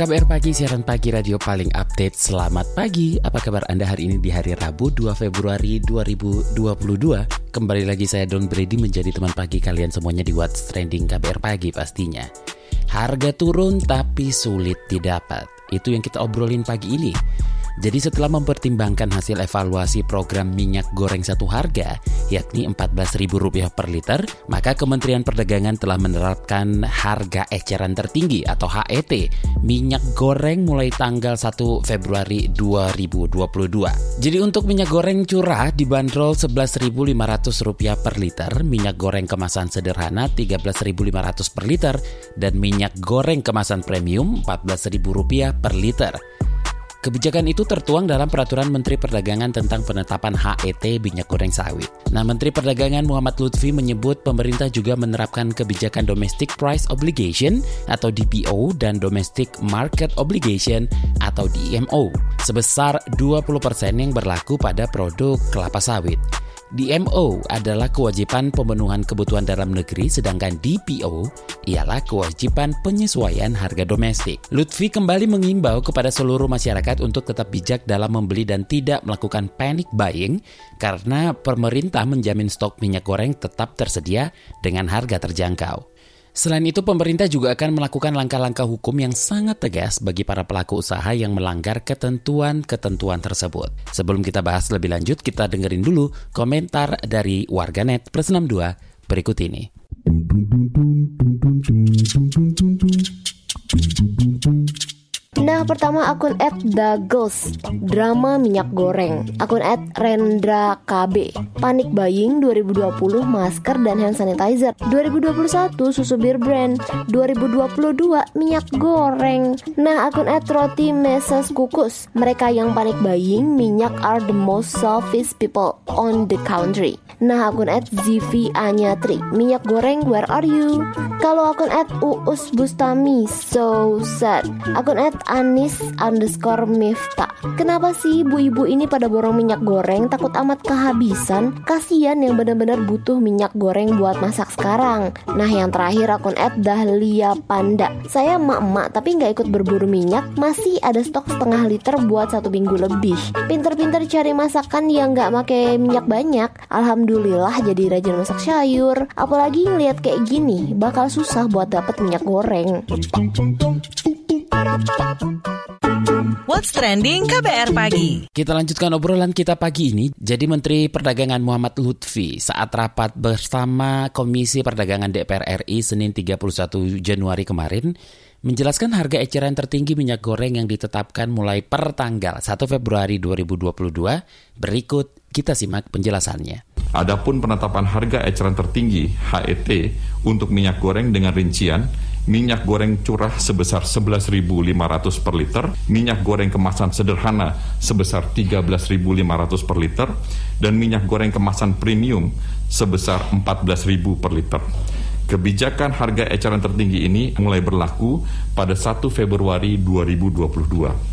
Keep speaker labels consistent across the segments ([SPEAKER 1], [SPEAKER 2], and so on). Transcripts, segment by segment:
[SPEAKER 1] KBR Pagi, siaran pagi radio paling update. Selamat pagi, apa kabar Anda hari ini di hari Rabu 2 Februari 2022? Kembali lagi saya Don Brady menjadi teman pagi kalian semuanya di What's Trending KBR Pagi pastinya. Harga turun tapi sulit didapat. Itu yang kita obrolin pagi ini. Jadi setelah mempertimbangkan hasil evaluasi program minyak goreng satu harga, yakni Rp14.000 per liter, maka Kementerian Perdagangan telah menerapkan harga eceran tertinggi atau HET minyak goreng mulai tanggal 1 Februari 2022. Jadi untuk minyak goreng curah dibanderol Rp11.500 per liter, minyak goreng kemasan sederhana Rp13.500 per liter, dan minyak goreng kemasan premium Rp14.000 per liter. Kebijakan itu tertuang dalam Peraturan Menteri Perdagangan tentang penetapan HET minyak goreng sawit. Nah, Menteri Perdagangan Muhammad Lutfi menyebut pemerintah juga menerapkan kebijakan Domestic Price Obligation atau DPO dan Domestic Market Obligation atau DMO sebesar 20% yang berlaku pada produk kelapa sawit. DMO adalah kewajiban pemenuhan kebutuhan dalam negeri, sedangkan DPO ialah kewajiban penyesuaian harga domestik. Lutfi kembali mengimbau kepada seluruh masyarakat untuk tetap bijak dalam membeli dan tidak melakukan panic buying karena pemerintah menjamin stok minyak goreng tetap tersedia dengan harga terjangkau. Selain itu, pemerintah juga akan melakukan langkah-langkah hukum yang sangat tegas bagi para pelaku usaha yang melanggar ketentuan-ketentuan tersebut. Sebelum kita bahas lebih lanjut, kita dengerin dulu komentar dari warganet plus 62 berikut ini.
[SPEAKER 2] Nah, pertama akun at Dagos Drama minyak goreng. Akun at Rendra KB Panik buying 2020 masker dan hand sanitizer. 2021 susu bir brand. 2022 minyak goreng. Nah, akun at Roti Mesas Kukus Mereka yang panik buying minyak are the most selfish people on the country. Nah, akun at ZV Anyatri Minyak goreng where are you? Kalau akun at Uus Bustami So sad. Akun at Anis underscore Mifta. Kenapa sih ibu-ibu ini pada borong minyak goreng? Takut amat kehabisan? Kasian yang benar-benar butuh minyak goreng buat masak sekarang. Nah yang terakhir akun at Dahlia Panda. Saya emak-emak tapi nggak ikut berburu minyak Masih ada stok setengah liter buat satu minggu lebih. Pinter-pinter cari masakan yang nggak pakai minyak banyak. Alhamdulillah jadi rajin masak sayur. Apalagi ngeliat kayak gini Bakal susah buat dapet minyak goreng
[SPEAKER 3] What's Trending KBR Pagi.
[SPEAKER 1] Kita lanjutkan obrolan kita pagi ini. Jadi Menteri Perdagangan Muhammad Lutfi saat rapat bersama Komisi Perdagangan DPR RI Senin 31 Januari kemarin menjelaskan harga eceran tertinggi minyak goreng yang ditetapkan mulai per tanggal 1 Februari 2022. Berikut kita simak penjelasannya.
[SPEAKER 4] Adapun penetapan harga eceran tertinggi HET untuk minyak goreng dengan rincian minyak goreng curah sebesar 11.500 per liter, minyak goreng kemasan sederhana sebesar 13.500 per liter, dan minyak goreng kemasan premium sebesar 14.000 per liter. Kebijakan harga eceran tertinggi ini mulai berlaku pada 1 Februari 2022.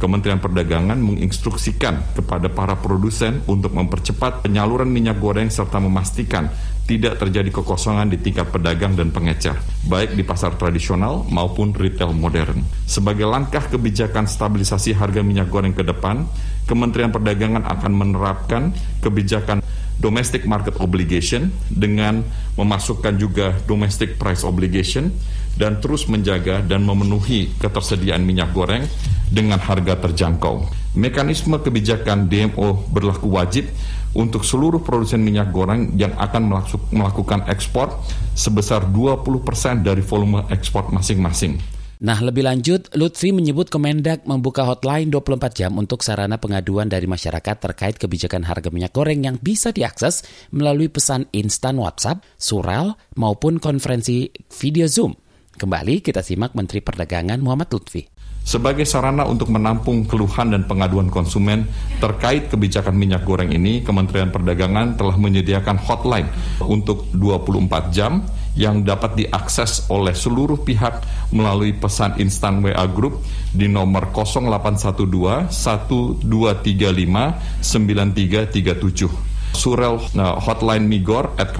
[SPEAKER 4] Kementerian Perdagangan menginstruksikan kepada para produsen untuk mempercepat penyaluran minyak goreng serta memastikan tidak terjadi kekosongan di tingkat pedagang dan pengecer, baik di pasar tradisional maupun retail modern. Sebagai langkah kebijakan stabilisasi harga minyak goreng ke depan, Kementerian Perdagangan akan menerapkan kebijakan domestic market obligation dengan memasukkan juga domestic price obligation dan terus menjaga dan memenuhi ketersediaan minyak goreng dengan harga terjangkau. Mekanisme kebijakan DMO berlaku wajib untuk seluruh produsen minyak goreng yang akan melakukan ekspor sebesar 20% dari volume ekspor masing-masing.
[SPEAKER 1] Nah, lebih lanjut, Lutfi menyebut Kemendak membuka hotline 24 jam untuk sarana pengaduan dari masyarakat terkait kebijakan harga minyak goreng yang bisa diakses melalui pesan instan WhatsApp, surel, maupun konferensi video Zoom. Kembali kita simak Menteri Perdagangan Muhammad Lutfi.
[SPEAKER 4] Sebagai sarana untuk menampung keluhan dan pengaduan konsumen terkait kebijakan minyak goreng ini, Kementerian Perdagangan telah menyediakan hotline untuk 24 jam yang dapat diakses oleh seluruh pihak melalui pesan instan WA Group di nomor 0812 1235 9337 surel uh, hotline Migor at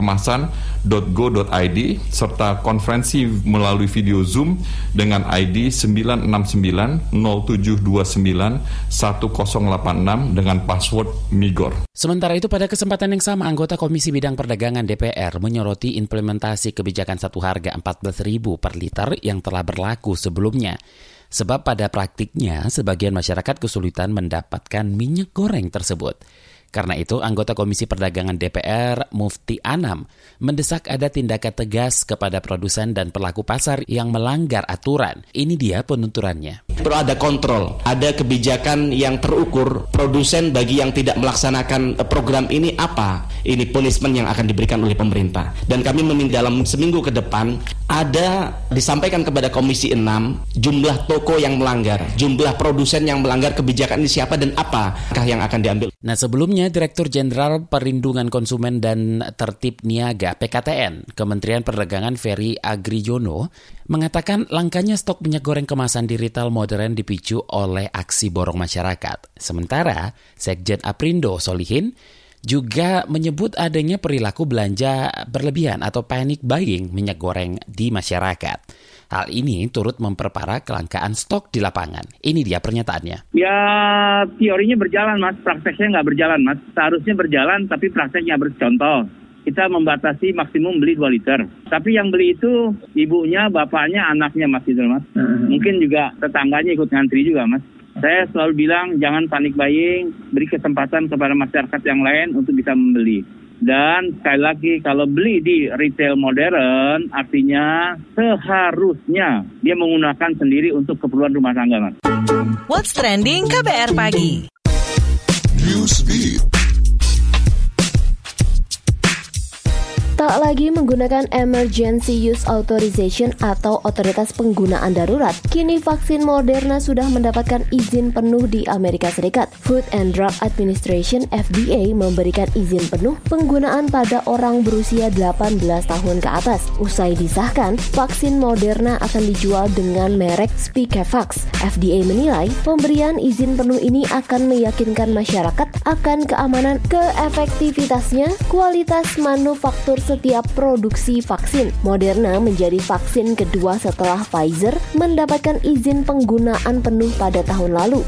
[SPEAKER 4] kemasan.go.id serta konferensi melalui video Zoom dengan ID 969 0729 1086 dengan password Migor.
[SPEAKER 1] Sementara itu pada kesempatan yang sama anggota Komisi Bidang Perdagangan DPR menyoroti implementasi kebijakan satu harga 14.000 per liter yang telah berlaku sebelumnya. Sebab pada praktiknya sebagian masyarakat kesulitan mendapatkan minyak goreng tersebut. Karena itu, anggota Komisi Perdagangan DPR, Mufti Anam, mendesak ada tindakan tegas kepada produsen dan pelaku pasar yang melanggar aturan. Ini dia penunturannya.
[SPEAKER 5] Perlu ada kontrol, ada kebijakan yang terukur. Produsen bagi yang tidak melaksanakan program ini apa? Ini punishment yang akan diberikan oleh pemerintah. Dan kami meminta dalam seminggu ke depan ada disampaikan kepada Komisi 6 jumlah toko yang melanggar, jumlah produsen yang melanggar kebijakan ini siapa dan apakah yang akan diambil.
[SPEAKER 1] Nah sebelumnya Direktur Jenderal Perlindungan Konsumen dan Tertib Niaga PKTN Kementerian Perdagangan Ferry Agrijono mengatakan langkanya stok minyak goreng kemasan di retail modern dipicu oleh aksi borong masyarakat. Sementara Sekjen Aprindo Solihin juga menyebut adanya perilaku belanja berlebihan atau panic buying minyak goreng di masyarakat. Hal ini turut memperparah kelangkaan stok di lapangan. Ini dia pernyataannya.
[SPEAKER 6] Ya teorinya berjalan mas, prakteknya nggak berjalan mas. Seharusnya berjalan tapi prakteknya bercontoh. Kita membatasi maksimum beli 2 liter. Tapi yang beli itu ibunya, bapaknya, anaknya mas mas. Mungkin juga tetangganya ikut ngantri juga mas. Saya selalu bilang jangan panik buying, beri kesempatan kepada masyarakat yang lain untuk bisa membeli. Dan sekali lagi kalau beli di retail modern artinya seharusnya dia menggunakan sendiri untuk keperluan rumah tangga. Mas.
[SPEAKER 3] What's trending KBR pagi?
[SPEAKER 7] Newsbeat.
[SPEAKER 2] Tak lagi menggunakan Emergency Use Authorization atau otoritas penggunaan darurat, kini vaksin Moderna sudah mendapatkan izin penuh di Amerika Serikat. Food and Drug Administration (FDA) memberikan izin penuh penggunaan pada orang berusia 18 tahun ke atas. Usai disahkan, vaksin Moderna akan dijual dengan merek Spikevax. FDA menilai pemberian izin penuh ini akan meyakinkan masyarakat akan keamanan, keefektivitasnya, kualitas manufaktur setiap produksi vaksin. Moderna menjadi vaksin kedua setelah Pfizer mendapatkan izin penggunaan penuh pada tahun lalu.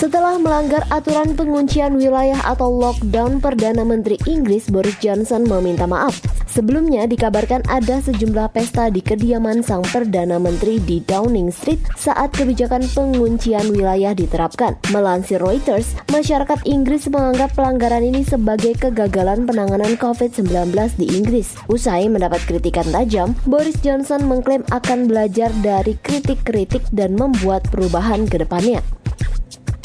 [SPEAKER 2] Setelah melanggar aturan penguncian wilayah atau lockdown, Perdana Menteri Inggris Boris Johnson meminta maaf. Sebelumnya dikabarkan ada sejumlah pesta di kediaman sang Perdana Menteri di Downing Street saat kebijakan penguncian wilayah diterapkan. Melansir Reuters, masyarakat Inggris menganggap pelanggaran ini sebagai kegagalan penanganan COVID-19 di Inggris. Usai mendapat kritikan tajam, Boris Johnson mengklaim akan belajar dari kritik-kritik dan membuat perubahan ke depannya.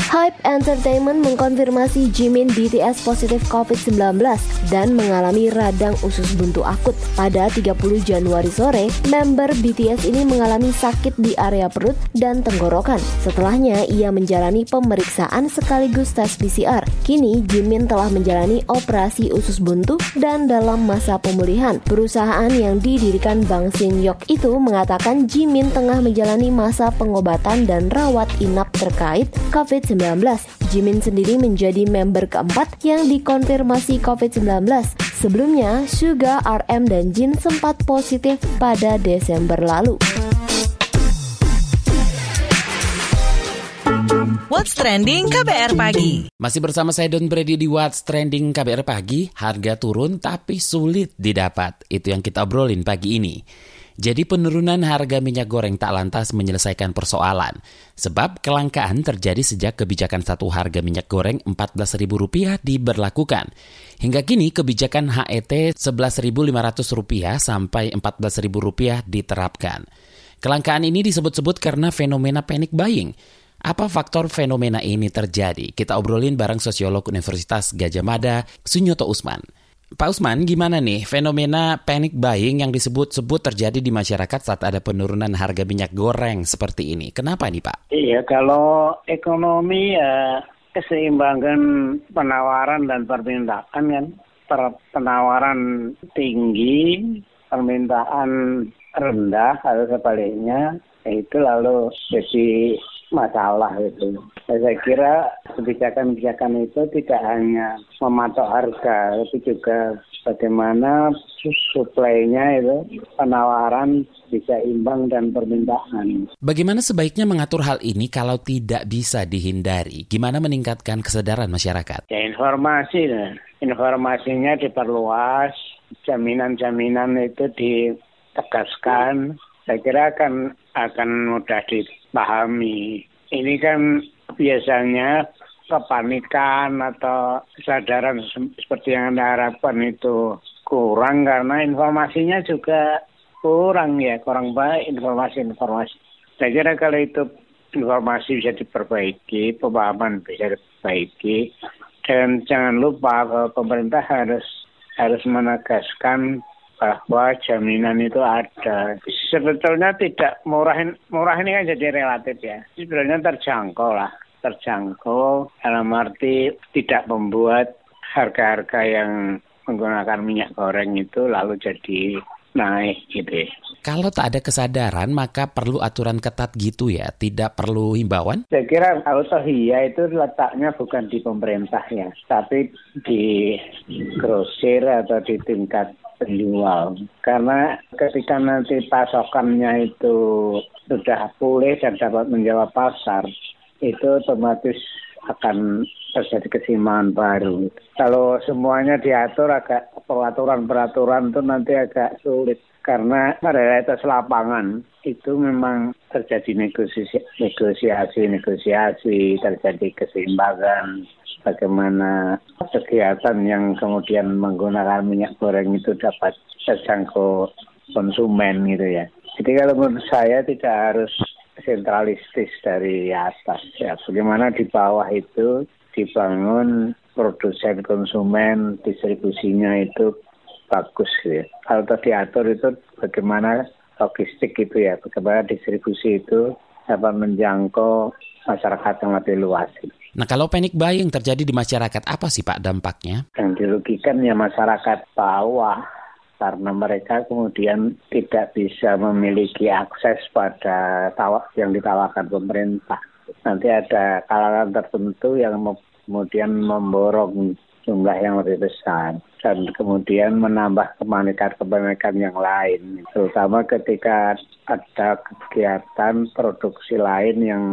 [SPEAKER 2] Hype Entertainment mengkonfirmasi Jimin BTS positif COVID-19 dan mengalami radang usus buntu akut. Pada 30 Januari sore, member BTS ini mengalami sakit di area perut dan tenggorokan. Setelahnya, ia menjalani pemeriksaan sekaligus tes PCR. Kini, Jimin telah menjalani operasi usus buntu dan dalam masa pemulihan. Perusahaan yang didirikan Bang Sin Yok itu mengatakan Jimin tengah menjalani masa pengobatan dan rawat inap terkait COVID-19. Jimin sendiri menjadi member keempat yang dikonfirmasi COVID-19. Sebelumnya, Suga, RM, dan Jin sempat positif pada Desember lalu.
[SPEAKER 3] What's trending KBR pagi?
[SPEAKER 1] Masih bersama saya Don Brady di What's Trending KBR Pagi. Harga turun tapi sulit didapat. Itu yang kita obrolin pagi ini. Jadi penurunan harga minyak goreng tak lantas menyelesaikan persoalan. Sebab kelangkaan terjadi sejak kebijakan satu harga minyak goreng Rp14.000 diberlakukan. Hingga kini kebijakan HET Rp11.500 sampai Rp14.000 diterapkan. Kelangkaan ini disebut-sebut karena fenomena panic buying. Apa faktor fenomena ini terjadi? Kita obrolin bareng sosiolog Universitas Gajah Mada, Sunyoto Usman. Pak Usman, gimana nih fenomena panic buying yang disebut-sebut terjadi di masyarakat saat ada penurunan harga minyak goreng seperti ini? Kenapa nih Pak?
[SPEAKER 7] Iya, kalau ekonomi ya keseimbangan penawaran dan permintaan kan penawaran tinggi, permintaan rendah atau sebaliknya itu lalu jadi masalah itu. Saya kira kebijakan-kebijakan itu tidak hanya mematok harga, tapi juga bagaimana suplainya itu penawaran bisa imbang dan permintaan.
[SPEAKER 1] Bagaimana sebaiknya mengatur hal ini kalau tidak bisa dihindari? Gimana meningkatkan kesadaran masyarakat?
[SPEAKER 7] Ya informasi, informasinya diperluas, jaminan-jaminan itu ditegaskan. Saya kira akan akan mudah dipahami. Ini kan biasanya kepanikan atau kesadaran seperti yang Anda harapkan itu kurang karena informasinya juga kurang ya, kurang baik informasi-informasi. Saya kira kalau itu informasi bisa diperbaiki, pemahaman bisa diperbaiki, dan jangan lupa bahwa pemerintah harus harus menegaskan bahwa jaminan itu ada. Sebetulnya tidak murah, murah ini kan jadi relatif ya. Sebenarnya terjangkau lah terjangkau dalam arti tidak membuat harga-harga yang menggunakan minyak goreng itu lalu jadi naik gitu.
[SPEAKER 1] Kalau tak ada kesadaran maka perlu aturan ketat gitu ya, tidak perlu himbauan?
[SPEAKER 7] Saya kira autohia itu letaknya bukan di pemerintah ya, tapi di grosir atau di tingkat penjual. Karena ketika nanti pasokannya itu sudah pulih dan dapat menjawab pasar, itu otomatis akan terjadi keseimbangan baru. Kalau semuanya diatur agak peraturan-peraturan itu nanti agak sulit karena realitas lapangan itu memang terjadi negosiasi, negosiasi, negosiasi, terjadi keseimbangan, bagaimana kegiatan yang kemudian menggunakan minyak goreng itu dapat terjangkau konsumen gitu ya. Jadi kalau menurut saya tidak harus sentralistis dari atas ya bagaimana di bawah itu dibangun produsen konsumen distribusinya itu bagus ya. Kalau diatur itu bagaimana logistik itu ya, bagaimana distribusi itu dapat menjangkau masyarakat yang lebih luas.
[SPEAKER 1] Nah kalau panic buying terjadi di masyarakat apa sih Pak dampaknya?
[SPEAKER 7] Yang dirugikan ya masyarakat bawah karena mereka kemudian tidak bisa memiliki akses pada tawak yang ditawarkan pemerintah. Nanti ada kalangan tertentu yang kemudian memborong jumlah yang lebih besar dan kemudian menambah kepanikan-kepanikan yang lain. Terutama ketika ada kegiatan produksi lain yang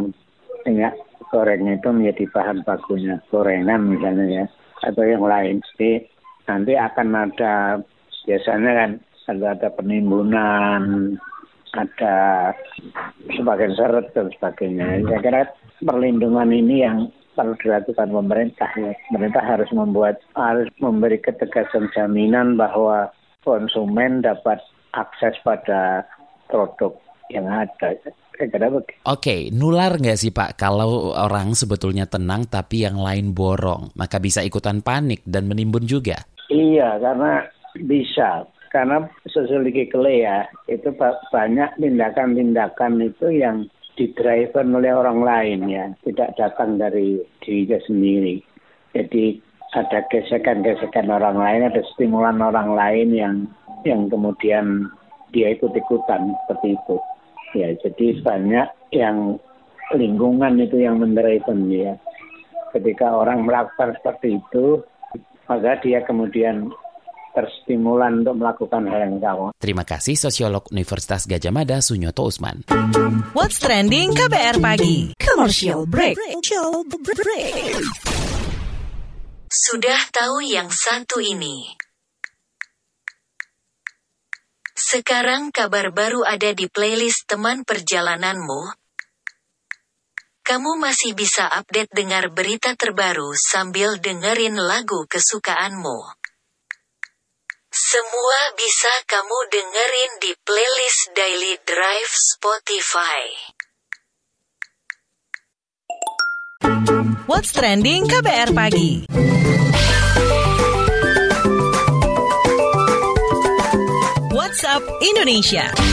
[SPEAKER 7] goreng itu menjadi bahan bakunya gorengan misalnya ya atau yang lain. Jadi nanti akan ada biasanya kan ada, ada penimbunan, ada sebagian seret dan sebagainya. Saya kira perlindungan ini yang perlu dilakukan pemerintah. Ya. Pemerintah harus membuat harus memberi ketegasan jaminan bahwa konsumen dapat akses pada produk yang ada.
[SPEAKER 1] Oke, okay, nular nggak sih Pak? Kalau orang sebetulnya tenang tapi yang lain borong, maka bisa ikutan panik dan menimbun juga?
[SPEAKER 7] Iya, karena bisa. Karena sosiologically ya itu banyak tindakan-tindakan itu yang didriven oleh orang lain ya. Tidak datang dari dirinya sendiri. Jadi ada gesekan-gesekan orang lain ada stimulan orang lain yang yang kemudian dia ikut-ikutan seperti itu ya jadi banyak yang lingkungan itu yang mendriven ya ketika orang melakukan seperti itu maka dia kemudian terstimulan untuk melakukan hal yang sama.
[SPEAKER 1] Terima kasih Sosiolog Universitas Gajah Mada Sunyoto Usman.
[SPEAKER 3] What's Trending KBR Pagi Commercial Break
[SPEAKER 8] Sudah tahu yang satu ini? Sekarang kabar baru ada di playlist teman perjalananmu. Kamu masih bisa update dengar berita terbaru sambil dengerin lagu kesukaanmu. Semua bisa kamu dengerin di playlist Daily Drive Spotify.
[SPEAKER 3] What's Trending KBR Pagi WhatsApp Indonesia.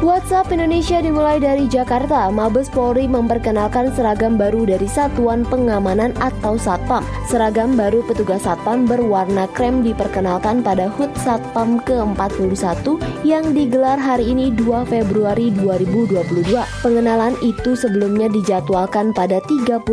[SPEAKER 2] WhatsApp Indonesia dimulai dari Jakarta. Mabes Polri memperkenalkan seragam baru dari Satuan Pengamanan atau Satpam. Seragam baru petugas Satpam berwarna krem diperkenalkan pada HUT Satpam ke-41 yang digelar hari ini 2 Februari 2022. Pengenalan itu sebelumnya dijadwalkan pada 31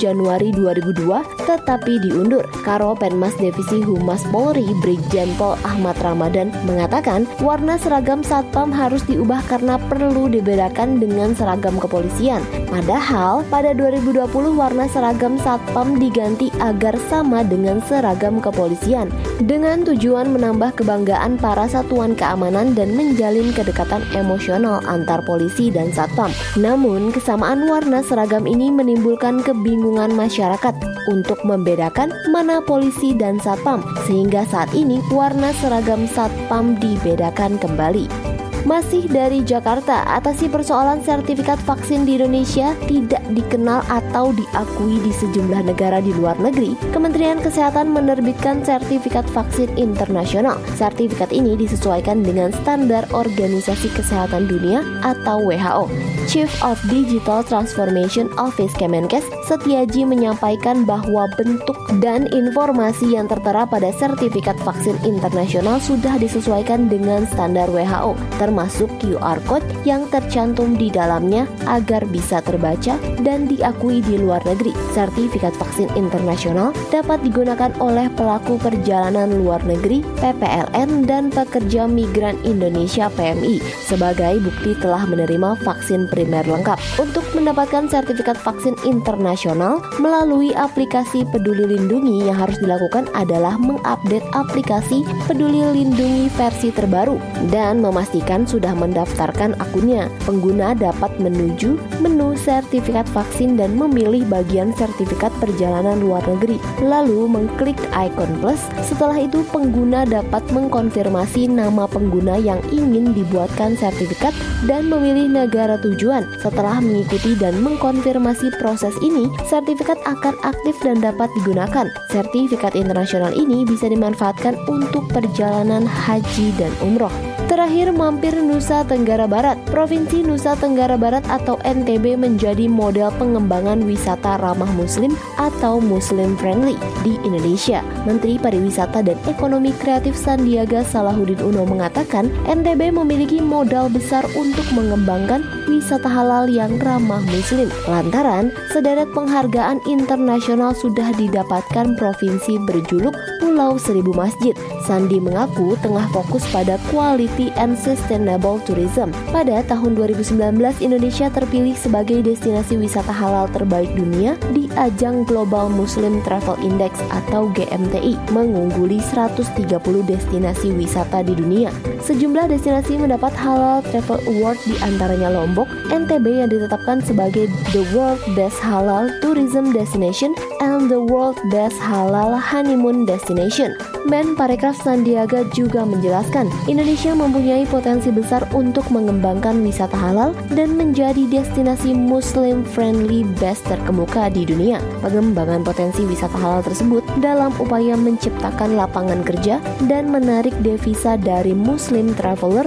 [SPEAKER 2] Januari 2002 tetapi diundur. Karo Penmas Divisi Humas Polri Brigjen Pol Ahmad Ramadan mengatakan warna seragam Satpam harus diubah karena perlu dibedakan dengan seragam kepolisian. Padahal pada 2020 warna seragam Satpam diganti agar sama dengan seragam kepolisian dengan tujuan menambah kebanggaan para satuan keamanan dan menjalin kedekatan emosional antar polisi dan Satpam. Namun, kesamaan warna seragam ini menimbulkan kebingungan masyarakat untuk membedakan mana polisi dan Satpam sehingga saat ini warna seragam Satpam dibedakan kembali. Masih dari Jakarta, atasi persoalan sertifikat vaksin di Indonesia tidak dikenal atau diakui di sejumlah negara di luar negeri. Kementerian Kesehatan menerbitkan sertifikat vaksin internasional. Sertifikat ini disesuaikan dengan standar Organisasi Kesehatan Dunia atau WHO. Chief of Digital Transformation Office Kemenkes, Setiaji menyampaikan bahwa bentuk dan informasi yang tertera pada sertifikat vaksin internasional sudah disesuaikan dengan standar WHO termasuk QR code yang tercantum di dalamnya agar bisa terbaca dan diakui di luar negeri. Sertifikat vaksin internasional dapat digunakan oleh pelaku perjalanan luar negeri, PPLN, dan pekerja migran Indonesia PMI sebagai bukti telah menerima vaksin primer lengkap. Untuk mendapatkan sertifikat vaksin internasional melalui aplikasi Peduli Lindungi yang harus dilakukan adalah mengupdate aplikasi Peduli Lindungi versi terbaru dan memastikan sudah mendaftarkan akunnya. Pengguna dapat menuju menu sertifikat vaksin dan memilih bagian sertifikat perjalanan luar negeri. Lalu mengklik icon plus. Setelah itu pengguna dapat mengkonfirmasi nama pengguna yang ingin dibuatkan sertifikat dan memilih negara tujuan. Setelah mengikuti dan mengkonfirmasi proses ini, sertifikat akan aktif dan dapat digunakan. Sertifikat internasional ini bisa dimanfaatkan untuk perjalanan haji dan umroh. Terakhir mampir Nusa Tenggara Barat. Provinsi Nusa Tenggara Barat atau NTB menjadi model pengembangan wisata ramah muslim atau muslim friendly di Indonesia. Menteri Pariwisata dan Ekonomi Kreatif Sandiaga Salahuddin Uno mengatakan NTB memiliki modal besar untuk mengembangkan wisata halal yang ramah muslim. Lantaran sederet penghargaan internasional sudah didapatkan provinsi berjuluk Pulau Seribu Masjid. Sandi mengaku tengah fokus pada quality and Sustainable Tourism. Pada tahun 2019, Indonesia terpilih sebagai destinasi wisata halal terbaik dunia di ajang Global Muslim Travel Index atau GMTI, mengungguli 130 destinasi wisata di dunia. Sejumlah destinasi mendapat Halal Travel Award di antaranya Lombok, NTB yang ditetapkan sebagai The World Best Halal Tourism Destination and the World Best Halal Honeymoon Destination. Men Parekraf Sandiaga juga menjelaskan, Indonesia mempunyai potensi besar untuk mengembangkan wisata halal dan menjadi destinasi muslim friendly best terkemuka di dunia. Pengembangan potensi wisata halal tersebut dalam upaya menciptakan lapangan kerja dan menarik devisa dari muslim traveler